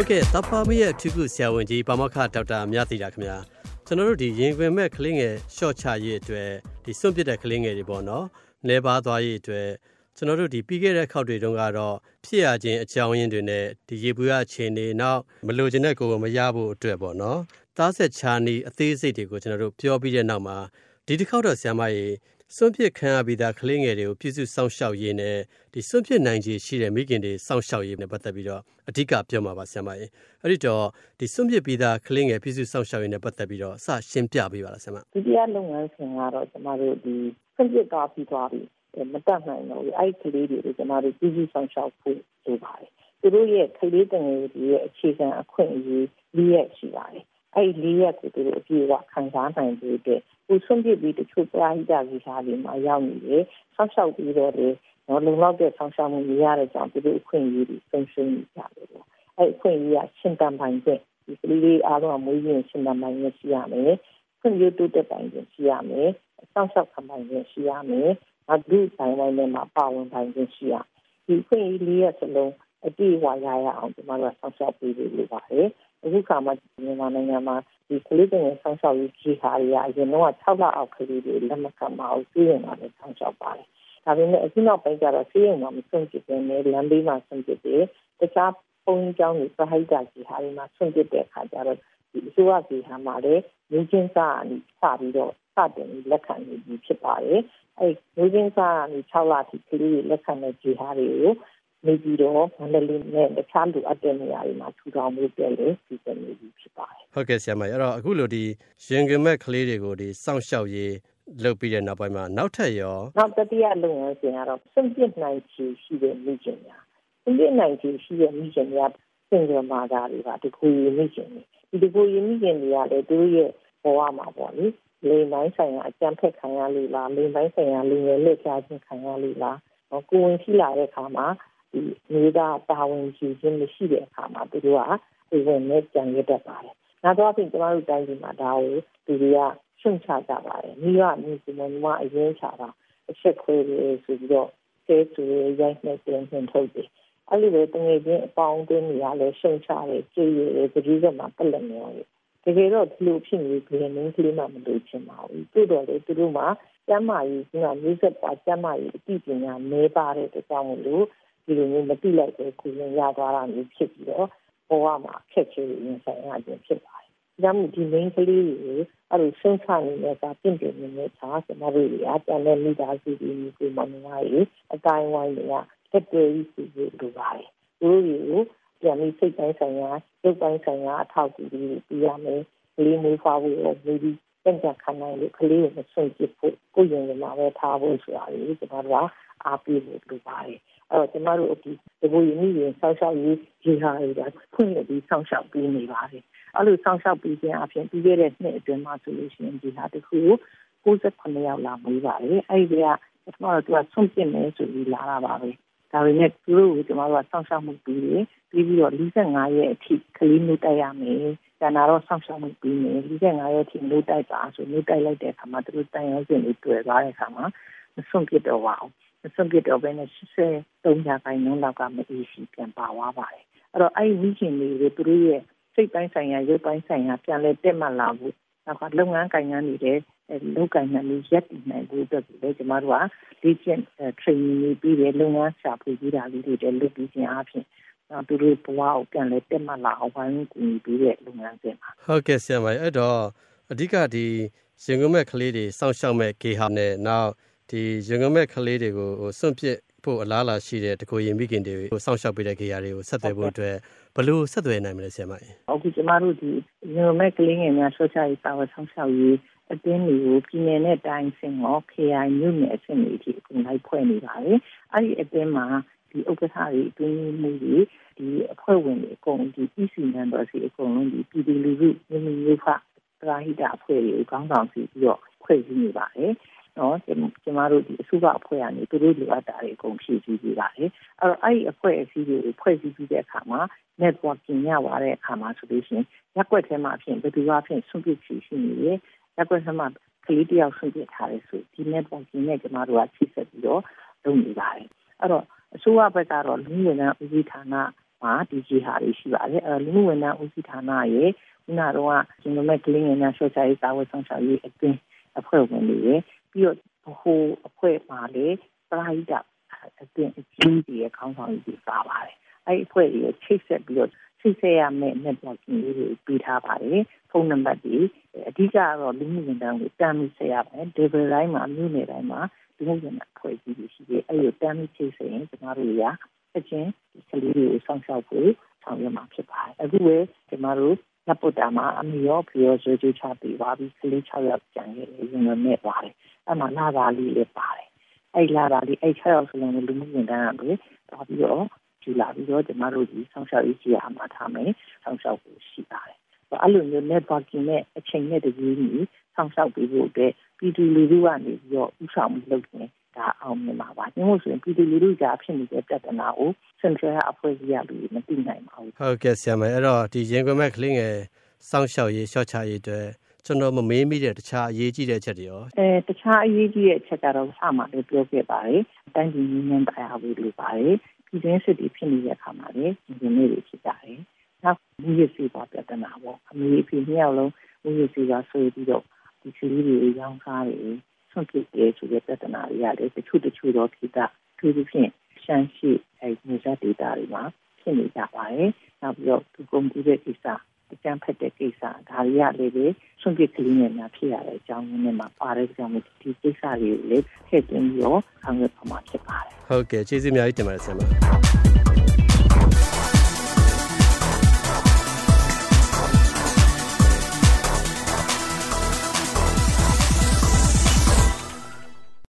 ဟုတ်ကဲ့သဖာမရဲ့အထူးကုဆရာဝန်ကြီးပါမခဒေါက်တာမြသီတာခင်ဗျာကျွန်တော်တို့ဒီရင်ခွင်မဲ့ကလေးငယ်ရှော့ချရေးအတွက်ဒီစွန့်ပစ်တဲ့ကလေးငယ်တွေပေါ့နော်လဲပါသွားရေးအတွက်ကျွန်တော်တို့ဒီပြီးခဲ့တဲ့ခောက်တွေတုန်းကတော့ဖြစ်ရခြင်းအကြောင်းရင်းတွေနဲ့ဒီရေဘူးရအခြေအနေနောက်မလိုချင်တဲ့ကိုယ်ကိုမရဖို့အတွက်ပေါ့နော်သားဆက်ချာနီအသေးစိတ်တွေကိုကျွန်တော်တို့ပြောပြီးတဲ့နောက်မှာဒီတစ်ခေါက်တော့ဆရာမကြီး စွန့်ပစ်ခံရပြီးသားကလေးငယ်တွေကိုပြည်စုစောင့်ရှောက်ရေးနဲ့ဒီစွန့်ပစ်နိုင်ခြေရှိတဲ့မိခင်တွေစောင့်ရှောက်ရေးနဲ့ပတ်သက်ပြီးတော့အဓိကပြောမှာပါဆရာမကြီးအဲ့ဒီတော့ဒီစွန့်ပစ်ပြီးသားကလေးငယ်ပြည်စုစောင့်ရှောက်ရေးနဲ့ပတ်သက်ပြီးတော့အစရှင်းပြပေးပါလားဆရာမဒုတိယလုပ်ငန်းစဉ်ကတော့ကျမတို့ဒီစွန့်ပစ်သွားပြီးသွားပြီမတတ်နိုင်တော့ဘူးအဲ့ဒီကလေးတွေကိုကျမတို့ပြည်စုစောင့်ရှောက်ဖို့လိုပါတယ်သူတို့ရဲ့ကလေးတငယ်တွေရဲ့အခြေခံအခွင့်အရေးလေးရရှိပါတယ် အဲ့ဒီလေးရက်ကိုသူတို့အပြည့်အဝခံစားနိုင်ဖို့အတွက်ကိုဆုံးပြပြီးတချို့ပရာဟိတဗီဇာတွေမှာရောက်နေတယ်ဆောက်ရှောက်ပြီးတော့လေနော်လုံလောက်တဲ့ဆောက်ရှောက်မှုမရတဲ့ကြောင့်သူတို့အခွင့်အရေးတွေဆုံးရှုံးနေကြတယ်ပေါ့အဲ့အခွင့်အရေးကရှင်းတန်ပိုင်တဲ့ဒီကလေးလေးအားလုံးမွေးရင်ရှင်းတန်ပိုင်ရရှိရမယ်ခွင့်ရတိုးတက်ပိုင်ရရှိရမယ်ဆောက်ရှောက်ခံပိုင်ရရှိရမယ်အဒုဆိုင်တိုင်းထဲမှာပါဝင်ပိုင်ရရှိရဒီခွင့်အရေးလေးရစလုံး အပြည့်အဝရရအောင်ဒီမှာတော့ဆောက်ရှောက်ပေးလို့လိုပါတယ်အခုခါမှာမြန်မာနိုင်ငံမှာဒီကလေးတွေဆောင်းရှောက်ရေးကြီးဟာတွေအရင်တော့6လအောက်ကလေးတွေလက်မခံမအောင်စီးရင်လာတဲ့ဆောင်းရှောက်ပါတယ်။ဒါပေမဲ့အခုနောက်ပိုင်းကျတော့စီးရင်တော့မဆုံးဖြစ်တဲ့နဲ့လမ်းဘေးမှာဆုံးဖြစ်တယ်။တခြားပုံကြောင်းတွေပဟိတကြီးဟာတွေမှာဆုံးဖြစ်တဲ့အခါကျတော့ဒီအစိုးရကြီးဟာမှာလည်းလူချင်းစားအပြီးစပြီးတော့စတင်လက်ခံနေပြီဖြစ်ပါတယ်။အဲလူချင်းစားအပြီး6လထိကလေးတွေလက်ခံတဲ့ကြီးဟာတွေကို နေပြီးတော့မန္တလေးနဲ့တခြားလူအပ်တဲ့နေရာတွေမှာထူထောင်မှုပြည့်လေစီစဉ်နေပြီဖြစ်ပါတယ်ဟုတ်ကဲ့ဆရာမအဲ့တော့အခုလိုဒီရင်ကမဲ့ကလေးတွေကိုဒီစောင့်ရှောက်ရေးလုပ်ပြီးတဲ့နောက်ပိုင်းမှာနောက်ထပ်ရောနောက်တတိယလုပ်ငန်းစဉ်ကတော့စွန့်ပစ်နိုင်ချေရှိတဲ့မိခင်များစွန့်ပစ်နိုင်ချေရှိတဲ့မိခင်များစင်ကြမာတာတွေကတခုရမိခင်တွေဒီတခုရမိခင်တွေကလည်းသူတို့ရဲ့ဘဝမှာပေါ့လေလေပိုင်းဆိုင်ရာအကြံဖက်ခံရလို့လားလေပိုင်းဆိုင်ရာလူငယ်လက်ချခြင်းခံရလို့လားကိုယ်ဝင်ရှိလာတဲ့အခါမှာ ဒီမျိုးသားတာဝန်ယူခြင်းမရှိတဲ့အခါမှာသူတို့ကဒီဝင်နဲ့ကြံရတတ်ပါတယ်။နောက်တော့ပြင်ကျမတို့တိုင်းပြည်မှာဒါကိုသူတွေကရှုံချကြပါတယ်။မိဘမျိုးစုံမအရင်ချတာအချက်ခွဲလို့ဆိုပြီးတော့ကျဲသူရိုက်နေတင်ထင်ထုတ်တယ်။အဲ့လိုပဲတငယ်ချင်းအပေါင်းအသင်းတွေကလည်းရှုံချတယ်ကြည်ရတယ်တတိယမှာပလက်နေရတယ်။တကယ်တော့ဒီလိုဖြစ်နေကြရင်ကလေးမှမလို့ချင်ပါဘူး။သို့တော်လည်းသူတို့မှာကျမ်းမာရေးကမျိုးဆက်ပွားကျမ်းမာရေးအသိပညာမဲပါတဲ့အတွက်ကြောင့်မလို့ ဒီလိုမျိုးမတိလိုက်ပဲကိုရင်ရသွားတာမျိုးဖြစ်ပြီးတော့ဘဝမှာအခက်အခဲတွေရင်ဆိုင်ရခြင်းဖြစ်ပါတယ်။ဒါမှမဟုတ်ဒီ main ကလေးတွေကိုအဲ့လိုဆုံးချနေတဲ့ကပြင့်ပြနေတဲ့ခြားစမတွေအပြန်နဲ့မိသားစုတွေကိုမမနာရေးအတိုင်းဝိုင်းတွေကတက်တယ်ကြီးစီလိုပါတယ်။သူတို့ကိုပြန်ပြီးစိတ်တိုင်းဆိုင်ရာရုပ်ပိုင်းဆိုင်ရာအထောက်အကူတွေပြရမယ်။ကလေးမျိုးဖွားဖို့ရောမိပြီးပြန်ကြခံနိုင်လို့ကလေးကိုမဆုံးပြဖို့ကိုယ်ရင်မှာပဲထားဖို့ဆိုတာကိုကျွန်တော်တို့ကအားပေးဖို့လိုပါတယ် အဲ့တော့ကျမတို့ဒီဒီဘူရင်းကြီးဆောက်ရှောက်ရေးဒီဟာတွေကဖွင့်ရပြီးဆောက်ရှောက်ပေးနေပါတယ်အဲ့လိုဆောက်ရှောက်ပြီးခြင်းအပြင်ပြီးခဲ့တဲ့နှစ်အတွင်းမှာဆိုလို့ရှိရင်ဒီဟာတခု69ယောက်လာမွေးပါတယ်အဲ့ဒီကပထမတော့သူကဆွန့်ပစ်မယ်ဆိုပြီးလာတာပါပဲဒါပေမဲ့သူတို့ကိုကျမတို့ကစောင့်ရှောက်မှုပြီးတယ်ပြီးပြီးတော့45ရက်အထိကလေးမျိုးတိုက်ရမယ်ကျန်တာတော့စောင့်ရှောက်မှုပြီးမယ်45ရက်အထိမျိုးတိုက်ပါဆိုမျိုးတိုက်လိုက်တဲ့အခါမှာသူတို့တိုင်ရောစင်တွေတွေ့သွားတဲ့အခါမှာမဆွန့်ပစ်တော့ပါဘူး စွန့်ပစ်တော့ပဲနဲ့83ရာခိုင်နှုန်းလောက်ကမအေးရှိပြန်ပါသွားပါတယ်အဲ့တော့အဲ့ဒီဝိခင်တွေသူတို့ရဲ့စိတ်ပိုင်းဆိုင်ရာရုပ်ပိုင်းဆိုင်ရာပြန်လဲတက်မှတ်လာဖို့နောက်ကလုပ်ငန်းကိုင်ငန်းနေတဲ့လုပ်ကိုင်နေလို့ရက်တည်နိုင်ဖို့အတွက်လည်းကျမတို့ကလေ့ကျင့် training တွေပြီးတယ်လုပ်ငန်းရှာဖွေပြီးတာလေးတွေလည်းလုပ်ပြီးခြင်းအပြင်နော်သူတို့ဘဝကိုပြန်လဲတက်မှတ်လာအောင်ဝိုင်းကူညီပြီးတဲ့လုပ်ငန်းစဉ်ပါဟုတ်ကဲ့ဆရာမအဲ့တော့အဓိကဒီရင်ကုန်မဲ့ကလေးတွေစောင့်ရှောက်မဲ့ဂေဟာနဲ့နောက် ဒီရငမဲ့ကလေးတွေကိုဟိုစွန့်ပစ်ဖို့အလားအလာရှိတဲ့တကူရင်မိခင်တွေကိုစောင့်ရှောက်ပေးတဲ့ခေယာတွေကိုဆက်သွယ်ဖို့အတွက်ဘယ်လိုဆက်သွယ်နိုင်မလဲဆရာမကြီးဟုတ်ကဲ့ကျမတို့ဒီရငမဲ့ကလေးငယ်များဆွချရေးပါဝါဆောင်ရှောက်ရေးအတင်းတွေကိုပြည်နယ်နဲ့တိုင်းစင်ရော KI မြို့နယ်အဆင့်တွေအထိအကုန်လိုက်ဖွဲ့နေပါတယ်အဲ့ဒီအတင်းမှာဒီဥက္ကဋ္ဌတွေအတွင်းမှုတွေဒီအဖွဲ့ဝင်တွေအကုန်ဒီ EC member တွေအကုန်လုံးဒီပြည်သူလူထုမြို့မြို့ဖပရာဟိတအဖွဲ့တွေကိုကောင်းဆောင်စီပြီးတော့ဖွဲ့စည်းနေပါတယ် နော်ကျမတို့ဒီအစုကအဖွဲ့ကနေသူတို့လိုအပ်တာတွေအကုန်ဖြည့်ဆည်းပေးပါတယ်အဲ့တော့အဲ့ဒီအဖွဲ့အစည်းတွေကိုဖွဲ့စည်းပြီးတဲ့အခါမှာ networking ရသွားတဲ့အခါမှာဆိုလို့ရှိရင်ရက်ွက်ထဲမှာဖြစ်ဘယ်သူကဖြစ်ဆွန့်ပစ်ချီရှိနေတယ်ရက်ွက်ထဲမှာကလေးတယောက်ဆွန့်ပစ်ထားတယ်ဆိုဒီ networking နဲ့ကျမတို့ကချိတ်ဆက်ပြီးတော့လုပ်နေပါတယ်အဲ့တော့အစိုးရဘက်ကတော့လူငယ်နဲ့ဦးစီးဌာနမှာဒီကြီးဟာတွေရှိပါတယ်အဲလူမှုဝန်ထမ်းဦးစီးဌာနရဲ့ခုနတော့ကျွန်တော်မဲ့ကလင်းငယ်များရှော့ချရေးစာဝတ်ဆောင်ရှောက်ရေးအတွင်းအဖွဲ့ဝင်တွေရဲ့ ပြီးတော့ဟိုအဖွဲ့မှာလေပရာဟိတအတွင်းအကြီးကြီးရဲ့ခေါင်းဆောင်ကြီးပါပါတယ်အဲ့အဖွဲ့ရဲ့ချိတ်ဆက်ပြီးတော့ချိတ်ဆက်ရမယ့် networking လေးတွေပြီးထားပါတယ်ဖုန်းနံပါတ်တွေအဓိကတော့လူမှုဝန်ထမ်းကိုတမ်းပြီးဆက်ရမယ် level တိုင်းမှာမြို့နယ်တိုင်းမှာလူမှုဝန်ထမ်းအဖွဲ့အစည်းတွေရှိတယ်အဲ့ဒီတမ်းပြီးချိတ်ဆက်ရင်ကျွန်တော်တို့ရာအချင်းဒီကလေးတွေကိုစောင့်ရှောက်ဖို့ဆောင်ရွက်မှာဖြစ်ပါတယ်အခုပဲကျွန်တော်တို့ နပုတ္တာမှာအမီရောဖီရောဆွေးကြချပြီးပါပြီကလေး6ယောက်ကျန်ခဲ့တယ်ရင်နဲ့ပါတယ်အဲ့မှာလာပါလေးလည်းပါတယ်အဲ့လာပါလေးအဲ့6ယောက်စလုံးလူမှုဝန်ထမ်းကလည်းတော့ပြီးတော့ကြည်လာပြီးတော့ကျွန်တော်တို့ဒီဆောင်ရှောက်ရေးကြီးအားမှာထားမယ်ဆောင်ရှောက်ဖို့ရှိပါတယ်အဲ့လိုမျိုး networking နဲ့အချိန်နဲ့တကြီးကြီးဆောင်ရှောက်ပေးဖို့အတွက်ပြည်သူလူထုကနေပြီးတော့ဥဆောင်မှုလုပ်နေ ဒါအောင်မြင်ပါပါ။ဒီမို့ဆိုရင်ပြည်သူလူထုကြားဖြစ်နေတဲ့ပြဿနာကို Central အဖွဲ့အစည်းကလူမသိနိုင်ပါဘူး။ဟုတ်ကဲ့ဆရာမအဲ့တော့ဒီရင်ခွင်မဲ့ကလေးငယ်စောင့်ရှောက်ရေးရှော့ချရေးအတွက်ကျွန်တော်မမေးမိတဲ့တခြားအရေးကြီးတဲ့အချက်တွေရောအဲတခြားအရေးကြီးတဲ့အချက်ကတော့စမှလည်းပြောခဲ့ပါတယ်။တိုင်းပြည်ငင်းငင်းတရားဝေးလိုပါတယ်။ပြည်တွင်းစစ်တွေဖြစ်နေတဲ့အခါမှာလည်းဒီနေ့တွေဖြစ်ကြတယ်။နောက်ဒီရစီပါပြဿနာပေါ့အမေအဖေနှစ်ယောက်လုံးဒီရစီကဆွေးပြီးတော့ဒီကလေးတွေရောင်းကားတွေ ဆွန့်ပစ်တယ်ဆိုတဲ့ပြဿနာတွေရတယ်တချို့တချို့တော့ဖြစ်တာသူတို့ဖြင့်ရှမ်းရှိအဲမြေစာဒေတာတွေမှာဖြစ်နေကြပါတယ်နောက်ပြီးတော့သူကုန်ကူးတဲ့ကိစ္စအကြမ်းဖက်တဲ့ကိစ္စဒါတွေကလည်းပဲဆွန့်ပစ်ကလေးငယ်များဖြစ်ရတဲ့အကြောင်းရင်းနဲ့မှာပါတဲ့ကြောင့်ဒီကိစ္စတွေကိုလည်းထည့်သွင်းပြီးတော့ဆောင်ရွက်ပါမှာဖြစ်ပါတယ်ဟုတ်ကဲ့ကျေးဇူးအများကြီးတင်ပါတယ်ဆရာမ